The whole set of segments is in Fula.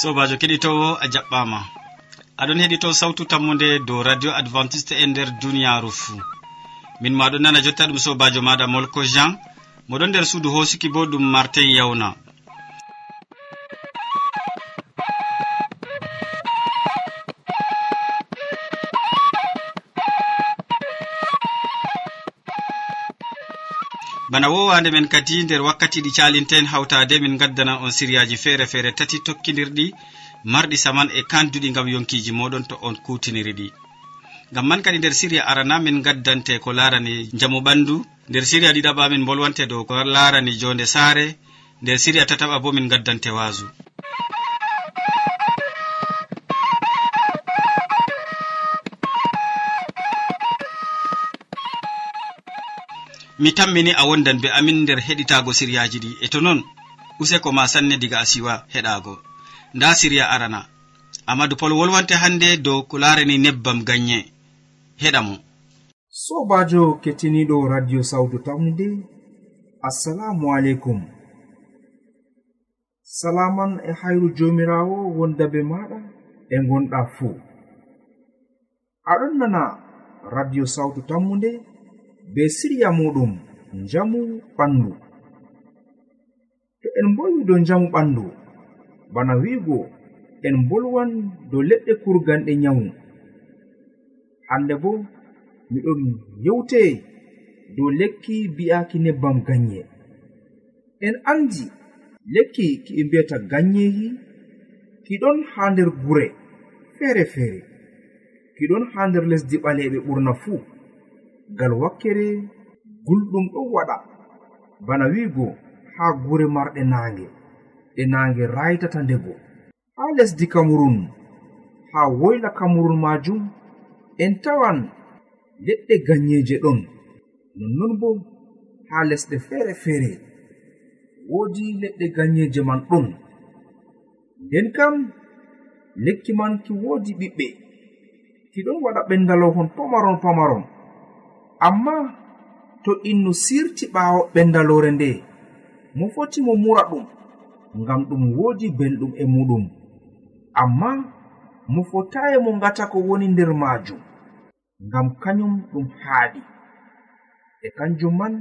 sobajo keɗitowo a jaɓɓama. Aɗon heɗito sawtu tammude dow radio adventiste e nder duniyaru fuu min maɗon nana jotta ɗum sobajo maɗa molko jean. Moɗon nder suudu hosuki bo ɗum martin yawna bana wowande men kadi nder wakkati ɗi calinten hawtade min gaddanan on siriyaji feere feere tati tokkidirɗi marɗi saman e kanduɗi gam yonkiji moɗon to on kutiniriɗi gam man kadi nder siriya arana min gaddante ko larani jamu ɓandu nder siriya ɗiɗaɓa min bolwante dow ko larani jonde saare nder siriya tataɓa bo min gaddante waasu. mi tammini a wondan be amin nder heɗitago siryaji ɗi. E to non useko ma sanne diga a siwa heɗago nda sirya arana. Amadou pol wolwante hannde dow ko larani nebbam gagne heɗa mo. Sobajo kettiniɗo radio sawtu tamde assalamu aleykum. Salaman e hayru jomirawo wondabe maɗa e gonɗa fuu. Aɗon nana radio sawtu tammu nde be siriya muɗum njamu ɓandu. To en bolwi dow njamu ɓandu bana wiigo en bolwan dow leɗɗe kurganɗe nyawu. Hande bo miɗon yewte dow lekki bi'aki nebbam ganye. En andi lekki kiɓe mbiyata ganyehi kiɗon ha nder gure feere feere kiɗon ha nder lesdi ɓaleɓe ɓurna fuu. ngal wakkere gulɗum ɗon waɗa. Bana wiigo haa gure marɗe naange ɗe naange raytata ndego haa lesdi kamurun haa woyla kamurun maajum en tawan leɗɗe ganyeeje ɗon. Nonnon bo haa lesɗe feere feere woodi leɗɗe ganyeeje man ɗon. Nden kam lekki man ki woodi ɓiɓɓe ki ɗon waɗa ɓendalohon pamaron pamaron amma to innu sirti ɓaawo ɓendalore nde mo foti mo mura ɗum ngam ɗum woodi belɗum e muɗum. Amma mo fotayi mo ngata ko woni nder maajum ngam kañum ɗum haaɗi. E kanjum man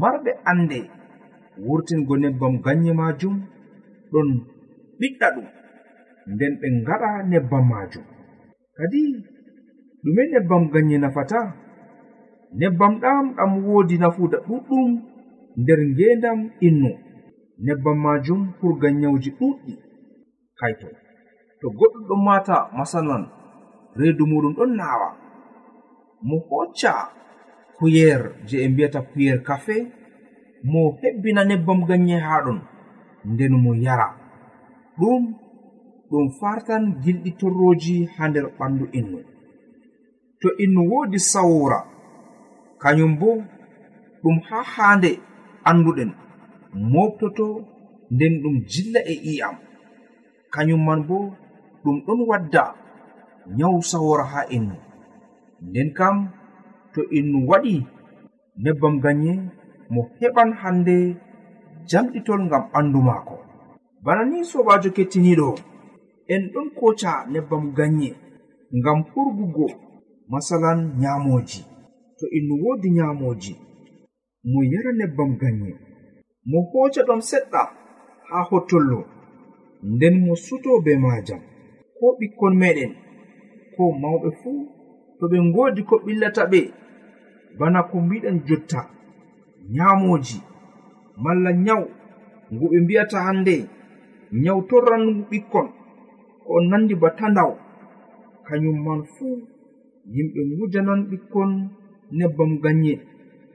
marɓe annde wurtingo nebbam ganye maajum ɗon ɓiɗɗa ɗum nden ɓe ngaɗa nebbam maajum. Kadi ɗume nebbam ganye nafata nebbam ɗam ɗam woodi nafuuda ɗuɗɗum nder ngeendam innu. Nebbam maajum hurgan nyawji ɗuɗɗi kayto to goɗɗo ɗon mata masalan reedu muɗum ɗon naawa. Mo hocca kuyer je e mbiyata kuyer kafe mo hebbina nebbam ganye haaɗon nden mo yara. Ɗum ɗum fartan gilɗi torroji haa nder ɓandu innu. To innu woodi sawora kañum bo ɗum ha haande anduɗen moftoto nden ɗum jilla e i'am kañum man bo ɗum ɗon wadda nyawu sawora ha innu. Nden kam to innu waɗi nebbam ganye mo heɓan hande jamɗitol ngam ɓandu maako. Bana ni sobajo kettiniɗo en ɗon koca nebbam ganye ngam hurgugo masalan nyamoji to innu woodi nyaamoji mo yara nebbam ganye mo hooja ɗon seɗɗa haa hottollo nden mo suto be maajam ko ɓikkon meɗen ko mawɓe fuu to ɓe ngoodi ko ɓillata ɓe bana ko mbiɗen jotta nyaamoji malla nyawu ngu ɓe mbi'ata hannde nyawu torrangu ɓikkon ko nandi ba tandaw kañum man fuu yimɓe ngujanan ɓikkon nebbam ganye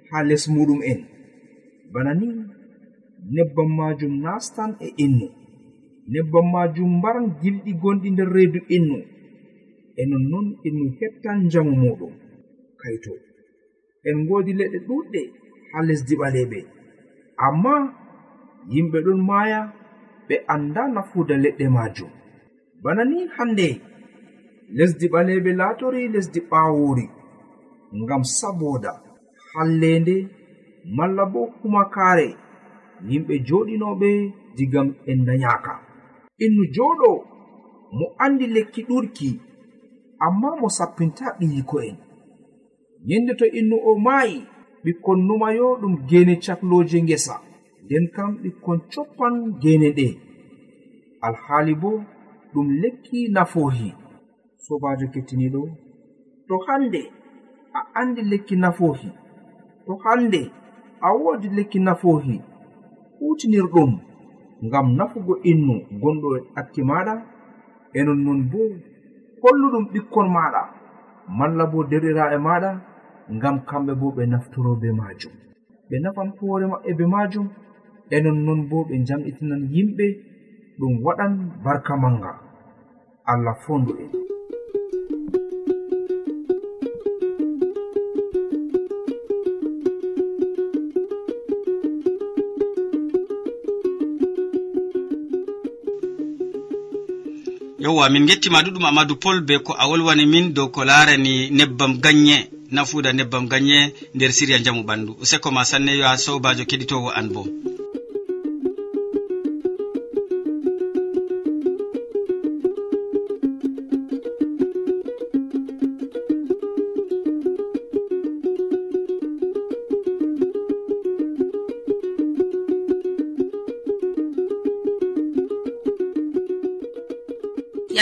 ha les muɗum en. Bana ni nebbam majum nastan e innu. Nebbam majum mbaran gilɗi gonɗi nder reedu innu. E nonnon innu hettan njamu muɗum. Kayto en godi leɗɗe ɗuɗɗe ha lesdi ɓaleɓe amma yimɓe ɗon maya ɓe anda nafuda leɗɗe majum bana ni hande lesdi ɓaleɓe latori lesdi ɓawori ngam saboda hallende malla bo kumakaare yimɓe joɗinoɓe digam en dayaka innu joɗo mo andi lekki ɗurki amma mo sappinta ɓiyiko'en yende to innu o maayi ɓikkon numayo ɗum gene cakloje ngesa nden kam ɓikkon coppan gene ɗe. Alhaali bo ɗum lekki nafohi. Sobajo kettiniɗo to hande a andi lekki nafohi to hande a wodi lekki nafohi hutinir ɗum ngam nafugo innu gonɗo e ɗakki maɗa e nonnon bo holluɗum ɓikkon maɗa malla bo derɗiraɓe maɗa ngam kamɓe bo ɓe naftoro be majum ɓe nafan hoore maɓɓe be majum e nonnon bo ɓe jamɗitinan yimɓe ɗum waɗan barka manga allah fondu en. yewwa min gettima ɗuɗum amadou pol be ko a wolwani min dow ko larani nebbam gagne nafuda nebbam gagne nder siriya jamu ɓandu useko ma sanne yo a sobajo keɗitowo an bo.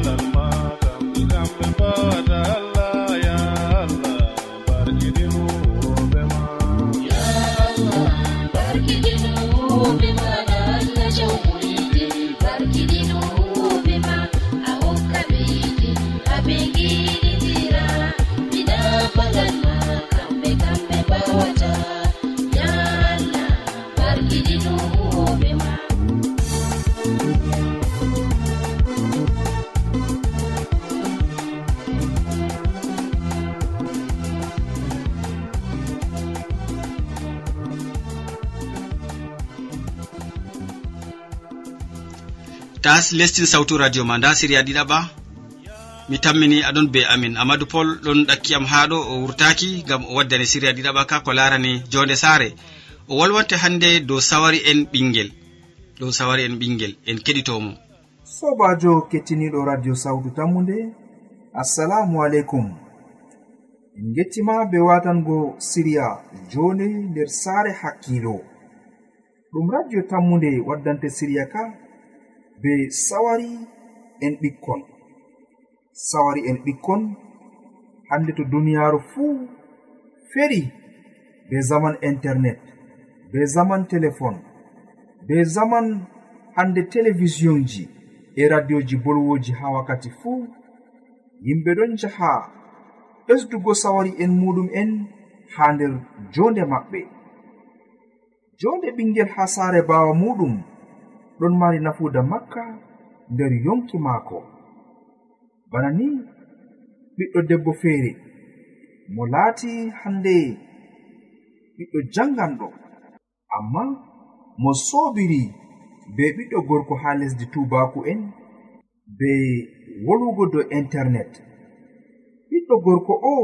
alal mata ngam lestin sawtu radio ma nda siriya ɗiɗaɓa. Mi tammini aɗon be amin. Amadou pol ɗon ɗakkiyam ha ɗo o wurtaki gam o waddani siriya ɗiɗaɓa ka ko larani jonde saare. O wolwante hannde dow sawari en ɓingel dow sawari en ɓingel en keɗitomo. Sobajo kettiniɗo radio sawtu tammude assalamu aleykum. En gettima be watango siriya jonde nder saare hakkilo. Ɗum radio tammude waddante siriya ka be sawari en ɓikkon. Sawari en ɓikkon hande to duniyaaru fuu feri be zaman internet be zaman téléphone be zaman hande télévisionji e radioji bolwoji ha wakkati fuu. Yimɓe ɗon jaha ɓesdugo sawari en muɗum en ha nder jonde maɓɓe. Jonde ɓingel ha saare bawa muɗum ɗon mari nafuda makka nder yonki maako. Bana ni ɓiɗɗo debbo feere mo laati hande ɓiɗɗo janganɗo amma mo soobiri be ɓiɗɗo gorko haa lesdi tubaku'en be wolwugo dow internet. Ɓiɗɗo gorko o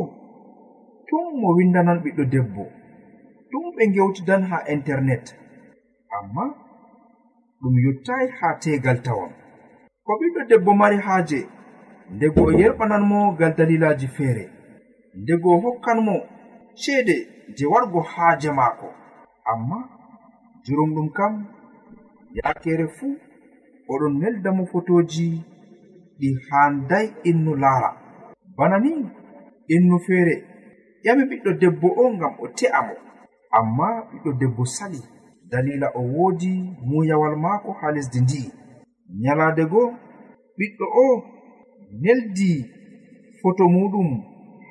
tun mo windanan ɓiɗɗo debbo tun ɓe gewtidan haa internet. Amma ɗum yottai ha tegal tawam ko ɓiɗɗo debbo mari haaje ndego o yerɓananmo gal dalilaji feere. Ndego o hokkanmo ceede je wargo haaje maako. Amma jurumɗum kam yakere fuu oɗon neldamo fotoji ɗi handai innu laara. Bana ni innu feere ƴami ɓiɗɗo debbo o ngam o te'a mo. Amma ɓiɗɗo debbo sali. dalila o woodi muyawal maako haa lesdi ndi. Nyalaade go ɓiɗɗo o neldi foto muɗum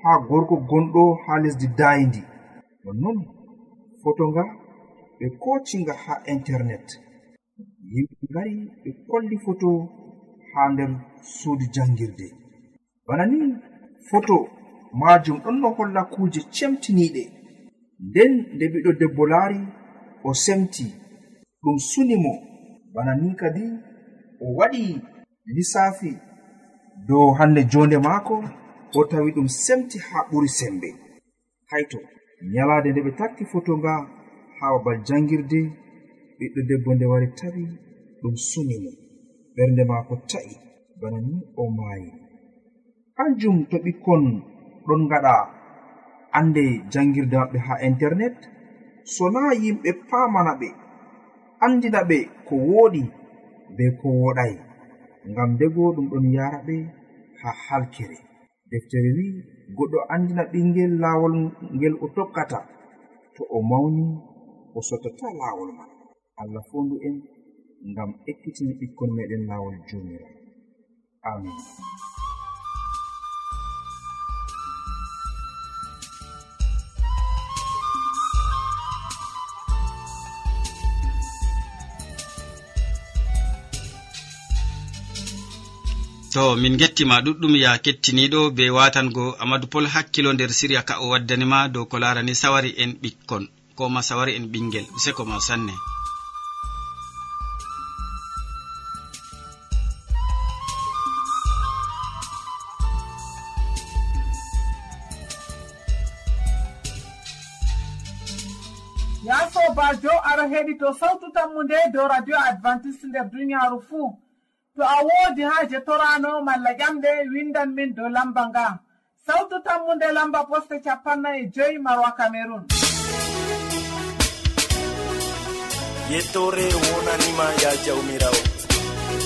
haa gorko gonɗo haa lesdi dayndi nonnon foto nga ɓe kocinga haa internet. Yimɓe ngari ɓe kolli foto haa nder suudu janngirde bana ni foto maajum ɗon no holla kuuje cemtiniiɗe. Nden nde ɓiɗɗo debbo laari o semti ɗum suni mo. Bana ni kadi o waɗi lissafi dow hande jonde maako o tawi ɗum semti ha ɓuri sembe. Hayto nyalade nde ɓe takki foto nga ha babal jangirde ɓiɗɗo debbo nde wari tawi ɗum suni mo. Ɓernde maako ta'i bana ni o maayi. Hanjum to ɓikkon ɗon gaɗa ande jangirde maɓɓe ha internet so sona yimɓe pamana ɓe andina ɓe ko woɗi be ko woɗayi ngam dego ɗum ɗon yara ɓe ha halkere. Deftere wi goɗɗo andina ɓingel laawol ngel o tokkata to o mawni o sotata laawol man. Allah fondu en ngam ekkitini ɓikkon meɗen laawol jomira amin. to min gettima ɗuɗɗum ya kettiniɗo be watango amadou pol hakkilo nder siriya ka o waddanima dow ko larani sawari en ɓikkon koma sawari en ɓinguel. Useko ma sanne. Ya sobajo aɗa heɗi to sawtu tammu nde dow radio adventiste nder duniyaru fuu. to a woodi haaje torano malla ƴamɗe windan min dow lamba nga. Sawtu tammunde lamba poste capanna e joyi marwa cameron yettore wonanima ya jawmirawo.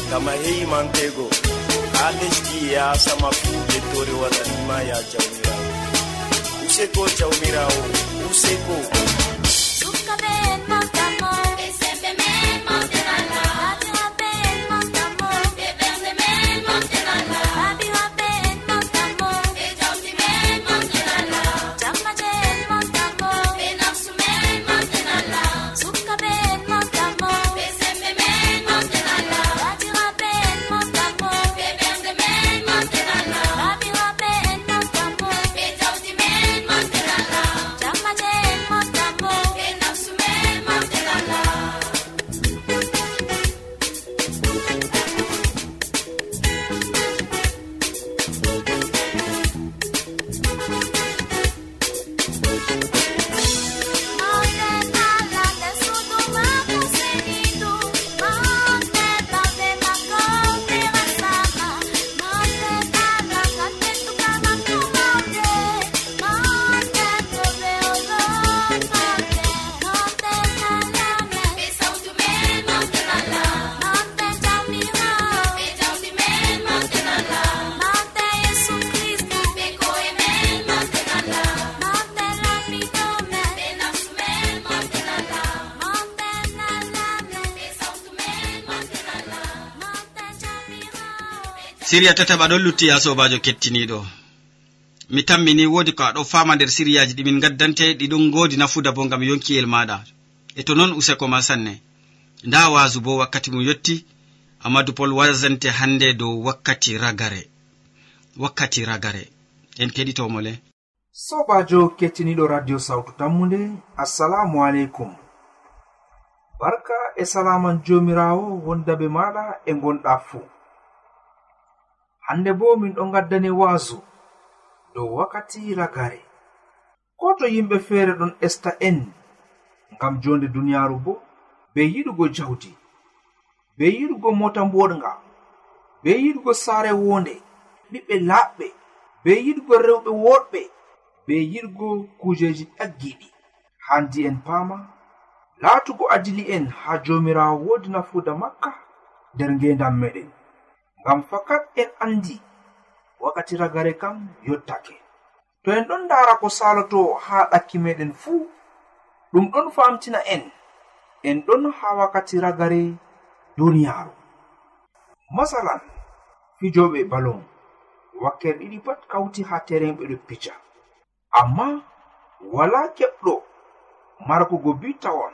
Gama heyimantego ha lesdi yasama fu yettore wonanima ya jawmirawo. Useko jawmirawo useko. Sukkaɓeen siriya tataɓa ɗon lutti ya sobajo kettiniɗo. Mi tammini wodi ko aɗo fama nder siriyaji ɗimin gaddante ɗiɗon godi nafuda bo gam yonkiyel maɗa. E to noon useko ma sanne. Nda wasu bo wakkati mum yetti amadou pol wasante hande dow wakkati ragare. Wakkati ragare. En keɗitomo le. Sobajo kettiniɗo radio sawtu tammude assalamu aleykum. Barka e salaman jomirawo wondabe maɗa e gonɗa fuu hande bo min ɗo gaddani waasu dow wakkati ragare. Ko to yimɓe feere ɗon esta en ngam jonde duniyaaru bo be yiɗugo jawdi be yiɗugo mota mboɗga be yiɗugo saare wonde ɓiɓɓe laaɓɓe be yiɗugo rewɓe woɗɓe be yiɗugo kujeji ɗaggiɗi handi en paama laatugo adili en haa joomiraawo woodi nafuuda makka nder ngendam meɗen. ngam fakat en andi wakkati ragare kam yottake. To en ɗon ndara ko saloto ha ɗakki meɗen fuu ɗum ɗon famtina en. En ɗon ha wakkati ragare duniyaaru. Masalan fijoɓe balon wakkere ɗiɗi pat kawti ha teren ɓeɗo picca. Amma wala keɓɗo markugo bi tawon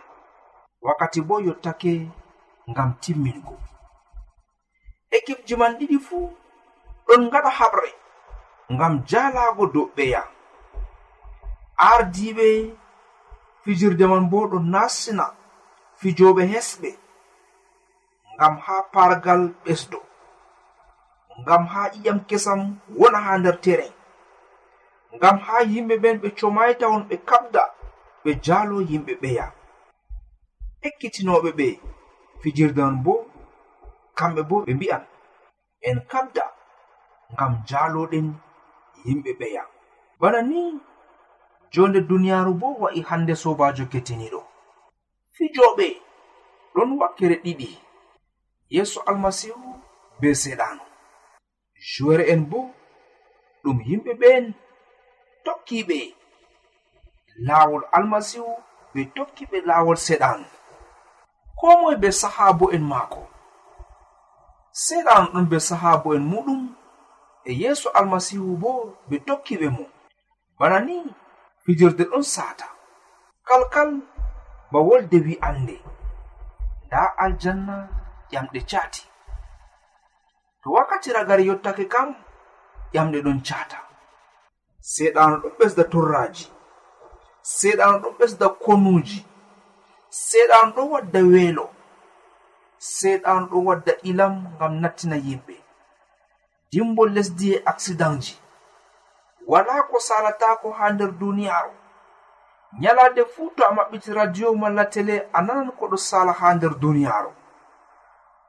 wakkati bo yottake ngam timmingo. équipe ji man ɗiɗi fuu ɗon ngaɗa haɓre ngam jalago doɓɓeya ardiɓe fijirde man bo ɗo nassina fijoɓe hesɓe ngam ha pargal ɓesdo ngam ha ƴiƴam kesam wona ha nder teren ngam ha yimɓe ɓen ɓe comayta on ɓe kabda ɓe jalo yimɓe ɓeya ekkitinoɓe ɓe fijirde man bo kamɓe bo ɓe mbi'an en kabda ngam jaloɗen yimɓe ɓeya bana ni jonde duniyaru bo wa'i hande sobajo kettiniɗo fijoɓe ɗon wakkere ɗiɗi yeeso almasihu be seɗano jowere en bo ɗum yimɓe ɓeen tokkiɓe laawol almasihu ɓe tokkiɓe laawol seɗanu ko moye be sahaabo en maako? seɗan ɗon be sahaabo en muɗum e yeeso almasihu bo ɓe tokkiɓe mo bana ni fijirde ɗon saata. Kalkal ba wolde wi wi'ande. Nda aljanna ƴamɗe cati to wakkati ragari yottake kam ƴamɗe ɗon cata seɗano ɗon ɓesda torraji seɗano ɗon ɓesda konuji seɗano ɗon wadda weelo. seyɗan ɗo wadda ilam ngam nattina yimɓe. Dimbo lesdi e accidentji. Wala ko salatako ha nder duniyaru nyalade fuu to a maɓɓiti radio malla tele a nanan koɗo sala ha nder duniyaru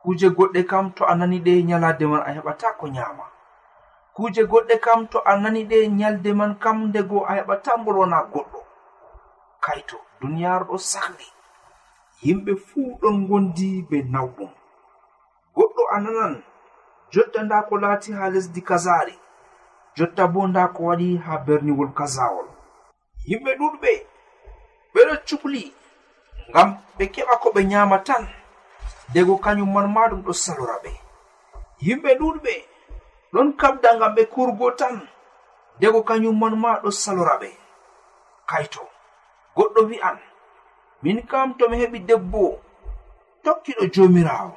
kuje goɗɗe kam to a nani ɗe nyalade man a heɓata ko nyama. Kuje goɗɗe kam to a nani ɗe nyalde man kam ndego a heɓata mbolwana goɗɗo. Kaito duniyaru ɗo sahli yimɓe fuu ɗon gondi be nawɗum goɗɗo a nanan jotta nda ko laati ha lesdi kazari jotta bo nda ko waɗi ha berniwol kazawol. Yimɓe ɗuɗɓe ɓeɗo cukli ngam ɓe keɓa ko ɓe nyama tan dego kañum man ma ɗum ɗo salora ɓe. Yimɓe ɗuɗɓe ɗon kabda ngam ɓe kurgo tan dego kañum man ma ɗo salora ɓe. Kaito goɗɗo wi'an min kam to mi heɓi debbo tokkiɗo jomirawo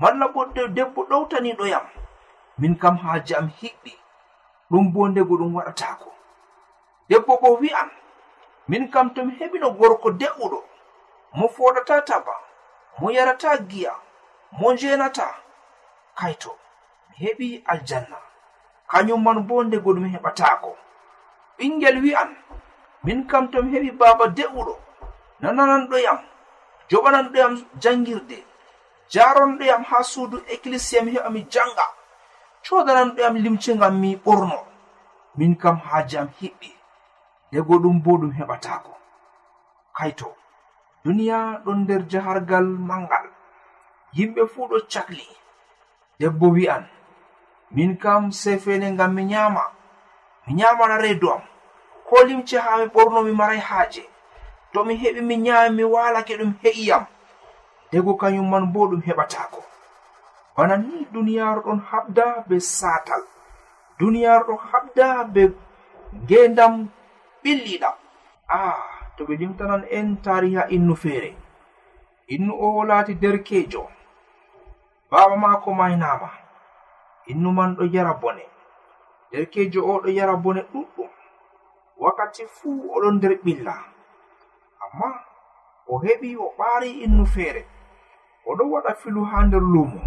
malla bo debbo ɗowtaniɗo yam. Min kam haaje am hiɓɓi. Ɗum bo ndego ɗum waɗatako debbo bo wi'an min kam to mi heɓino gorko de'uɗo. Mo foɗata taba mo yarata giya mo jenata kaito mi heɓi aljanna. Kañum man bo ndego ɗum heɓatako ɓingel wi'an min kam to mi heɓi baaba de'uɗo. nananan joɓananɗoyam jangirde jaronɗoyam ha suudu ecclisia mi heɓa mi janga codananɗoyam limce ngam mi ɓorno min kam haaje am hiɓɓi dego ɗum bo ɗum heɓatako kaito duniya ɗon nder jahargal mangal yimɓe fuu ɗo cakli debbo wi'an min kam sefene ngam mi nyama mi nyamana reedu am ko limce ha mi ɓorno mi marai haaje. to mi heɓi mi nyami mi walake ɗum he'iyam dego kañum man bo ɗum heɓatako bana ni duniyaru ɗon habda be satal duniyaru ɗon habda be ngendam ɓilliɗam a ah, to ɓe limtanan en tariha innu feere. Innu o laati derkejo baba maako maynama innu man ɗo yara bone. Derkejo o ɗo yara bone ɗuɗɗum. Wakkati fuu oɗon nder ɓilla. amma o heɓi o ɓaari innu feere oɗo waɗa filu haa nder lumo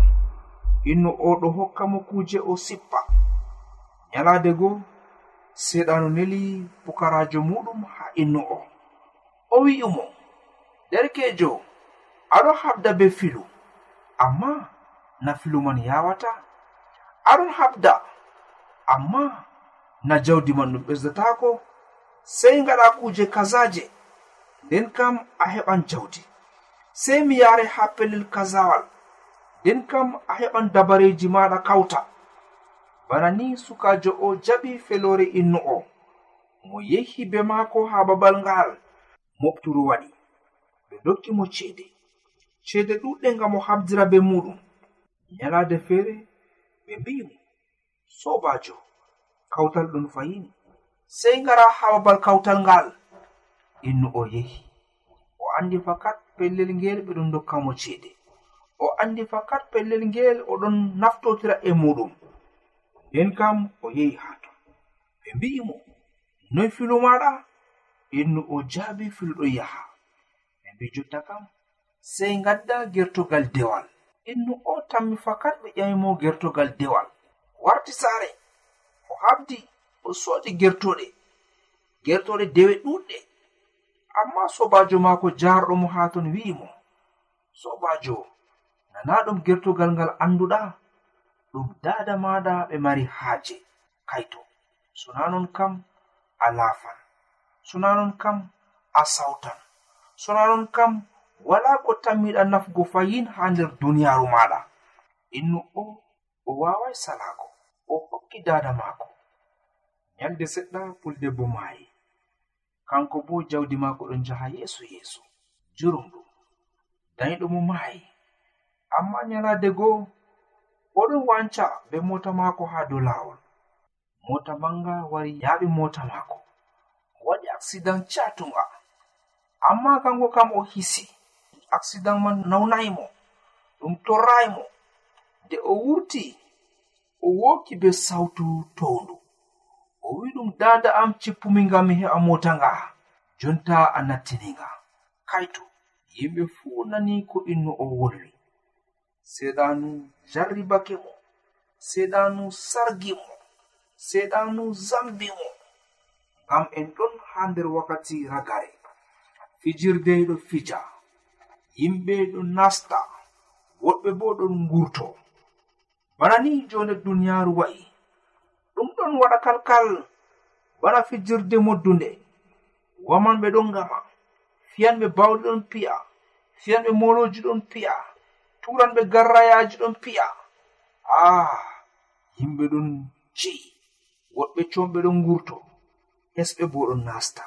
innu o ɗo hokka mo kuuje o sippa. Nyalaade go seɗano neli pukarajo muɗum haa innu o. O wi'i mo derkejo aɗon habda be filu amma na filu man yawata aɗon habda amma na jawdi man ɗum ɓesdatako sey ngaɗa kuuje kazaje nden kam a heɓan jawdi. Sei mi yare ha pellel kazawal nden kam a heɓan dabareji maɗa kawta. Bana ni sukajo o jaɓi felore innu o. Mo yehi be maako ha babal ngal mofturu waɗi. Ɓe dokki mo ceede. Ceede ɗuɗɗe ngam o habdira be muɗum nyalaade feere ɓe mbi'imo sobajo kawtal ɗum fayin sey ngara ha babal kawtal ngal. innu o yehi. O andi fakat pellel ngel ɓe ɗon dokka ceede. O andi fakat pellel ngel oɗon naftotira e muɗum. Nden kam o yehi ha ton. Ɓe mbi'imo noy filu maɗa innu o jaabi filuɗo yaha. Ɓe mbi jotta kam sey gadda gertogal dewal. Innu o tammi fakat ɓe ƴamimo gertogal dewal. Warti saare o habdi o soodi gertoɗe gertoɗe dewe ɗuɗɗe amma sobajo maako jarɗo mo haa ton wi'imo sobajo nana ɗum gertogal ngal annduɗa? Ɗum dada maɗa ɓe mari haaje. Kaito sona non kam a laafan. Sona non kam a sawtan. Sona non kam wala ko tammiɗa nafgo fayin ha nder duniyaaru maɗa innu o o wawai salago o hokki dada maako. Nyalde seɗɗa puldebbo maayi. kanko bo jawdi maako ɗon jaha yeeso yeeso jurumɗum dayiɗo mo maayi. Amma nyalaade goo oɗon wanca be mota maako haa dow laawol. Mota manga wari yaaɓi mota maako. Waɗi aksidan catunga amma kanko kam o hisi. Aksidan man nawnayi mo ɗum torrayi mo. Nde o wurti o woki be sawtu towndu. o wi ɗum dada am cippumi ngam mi heɓa mota nga. Jonta a nattininga kaito yimɓe fuu nani ko innu o wolwi. Seɗanu jarribake mo. Seɗanu sargi mo. Seɗanu zambi mo. Ngam en ɗon ha nder wakkati ragare. Fijirde ɗo fija. Yimɓe ɗo nasta. Woɗɓe bo ɗon ngurto. Bana ni jonde duniyaaru wa'i. ɗum ɗon waɗa kalkal bana fijirde moddunde. Wamanɓe ɗon ngama fiyanɓe bawɗi ɗon piya fiyanɓe moloji ɗon piya turanɓe garrayaji ɗon piya. Ah, A yimɓe ɗon ci'i woɗɓe comɓe ɗon ngurto hesɓe bo ɗon nasta.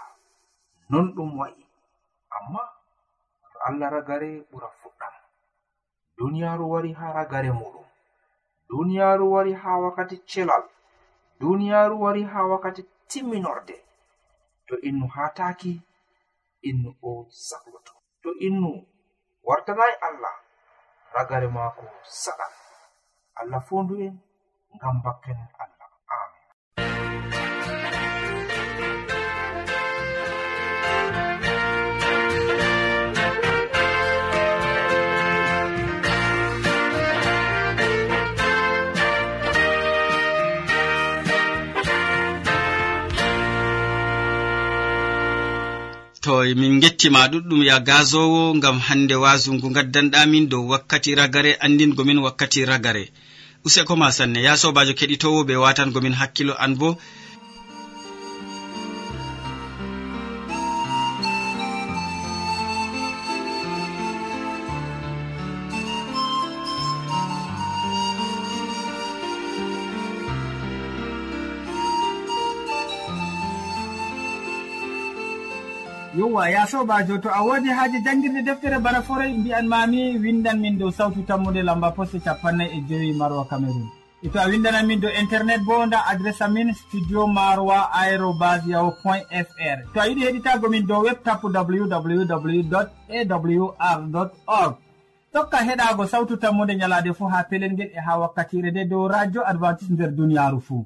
Non ɗum wa'i amma to allah ragare ɓura fuɗɗam. Duniyaaru wari ha ragare muɗum. Duniyaaru wari ha wakkati celal. duniyaaru wari ha wakkati timminorde. To innu hataki innu o sakloto to innu wartanai allah ragare maako saɗan. Allah fondu'en ngam bakken allah. to min gettima ɗuɗɗum ya gazowo ngam hande wasungu gaddanɗamin dow wakkati ragare andingomin wakkati ragare. Useko ma sanne ya sobajo keɗitowo ɓe watangomin hakkilo an bo yawwa ya sobajo to a wodi haaji jangguirde deftere bana forey mbiyan mami windan min dow sawtu tammude lamba poste capannay e joyi marwa cameron e to a windanan min dow internet bo nda adresse amin studio maroa aérobas yaho point fr to a yiɗi heɗitago min dow web tapu www awr org. Tokka heɗago sawtu tammude ñalade fuu ha pelel ngel e ha wakkatire nde dow radio adventice nder duniyaaru fuu.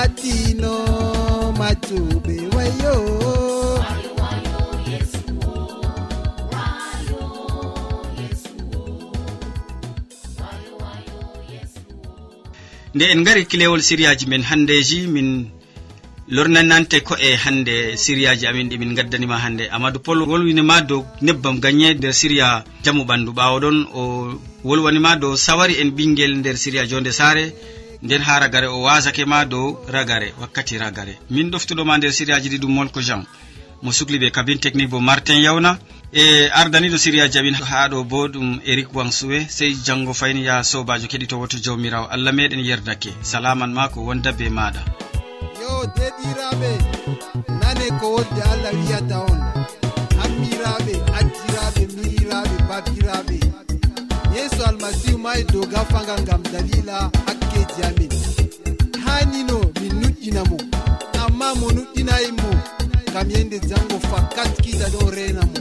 latino macuɓe wayo. Nde en gari kilewol siriyaji men handeji min lornanante ko e hande siriyaji amin ɗi min gaddanima hande. Amadou pol wolwinima dow nebbam gagne nder siriya jamu ɓandu ɓawo ɗon o wolwanima dow sawari en ɓinguel nder siriya jonde sare nden ha ragare o wasake ma dow ragare wakkati ragare. Min ɗoftuɗoma nder siriyaji ɗi ɗum molko jean mo sukli ɓe kabine technique bo martin yawna. E ardaniɗo siriyaji amin ha ɗo bo ɗum éric wansuwe sey janggo fayni ya sobajo keɗitowo to jawmirawo. Allah meɗen yerdake. Salaman ma ko wonda be maɗa. Yo deɗiraɓe nane ko wodde allah wiyata on. Hammiraɓe ajjiraɓe mihiraɓe babiraɓe. Yeeso almasihu ma dow gafangal ngam dalila. yande jango fakat kiita ɗo renamo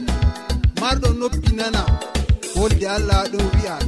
marɗo noppi nana wolde allah aɗon wi'a.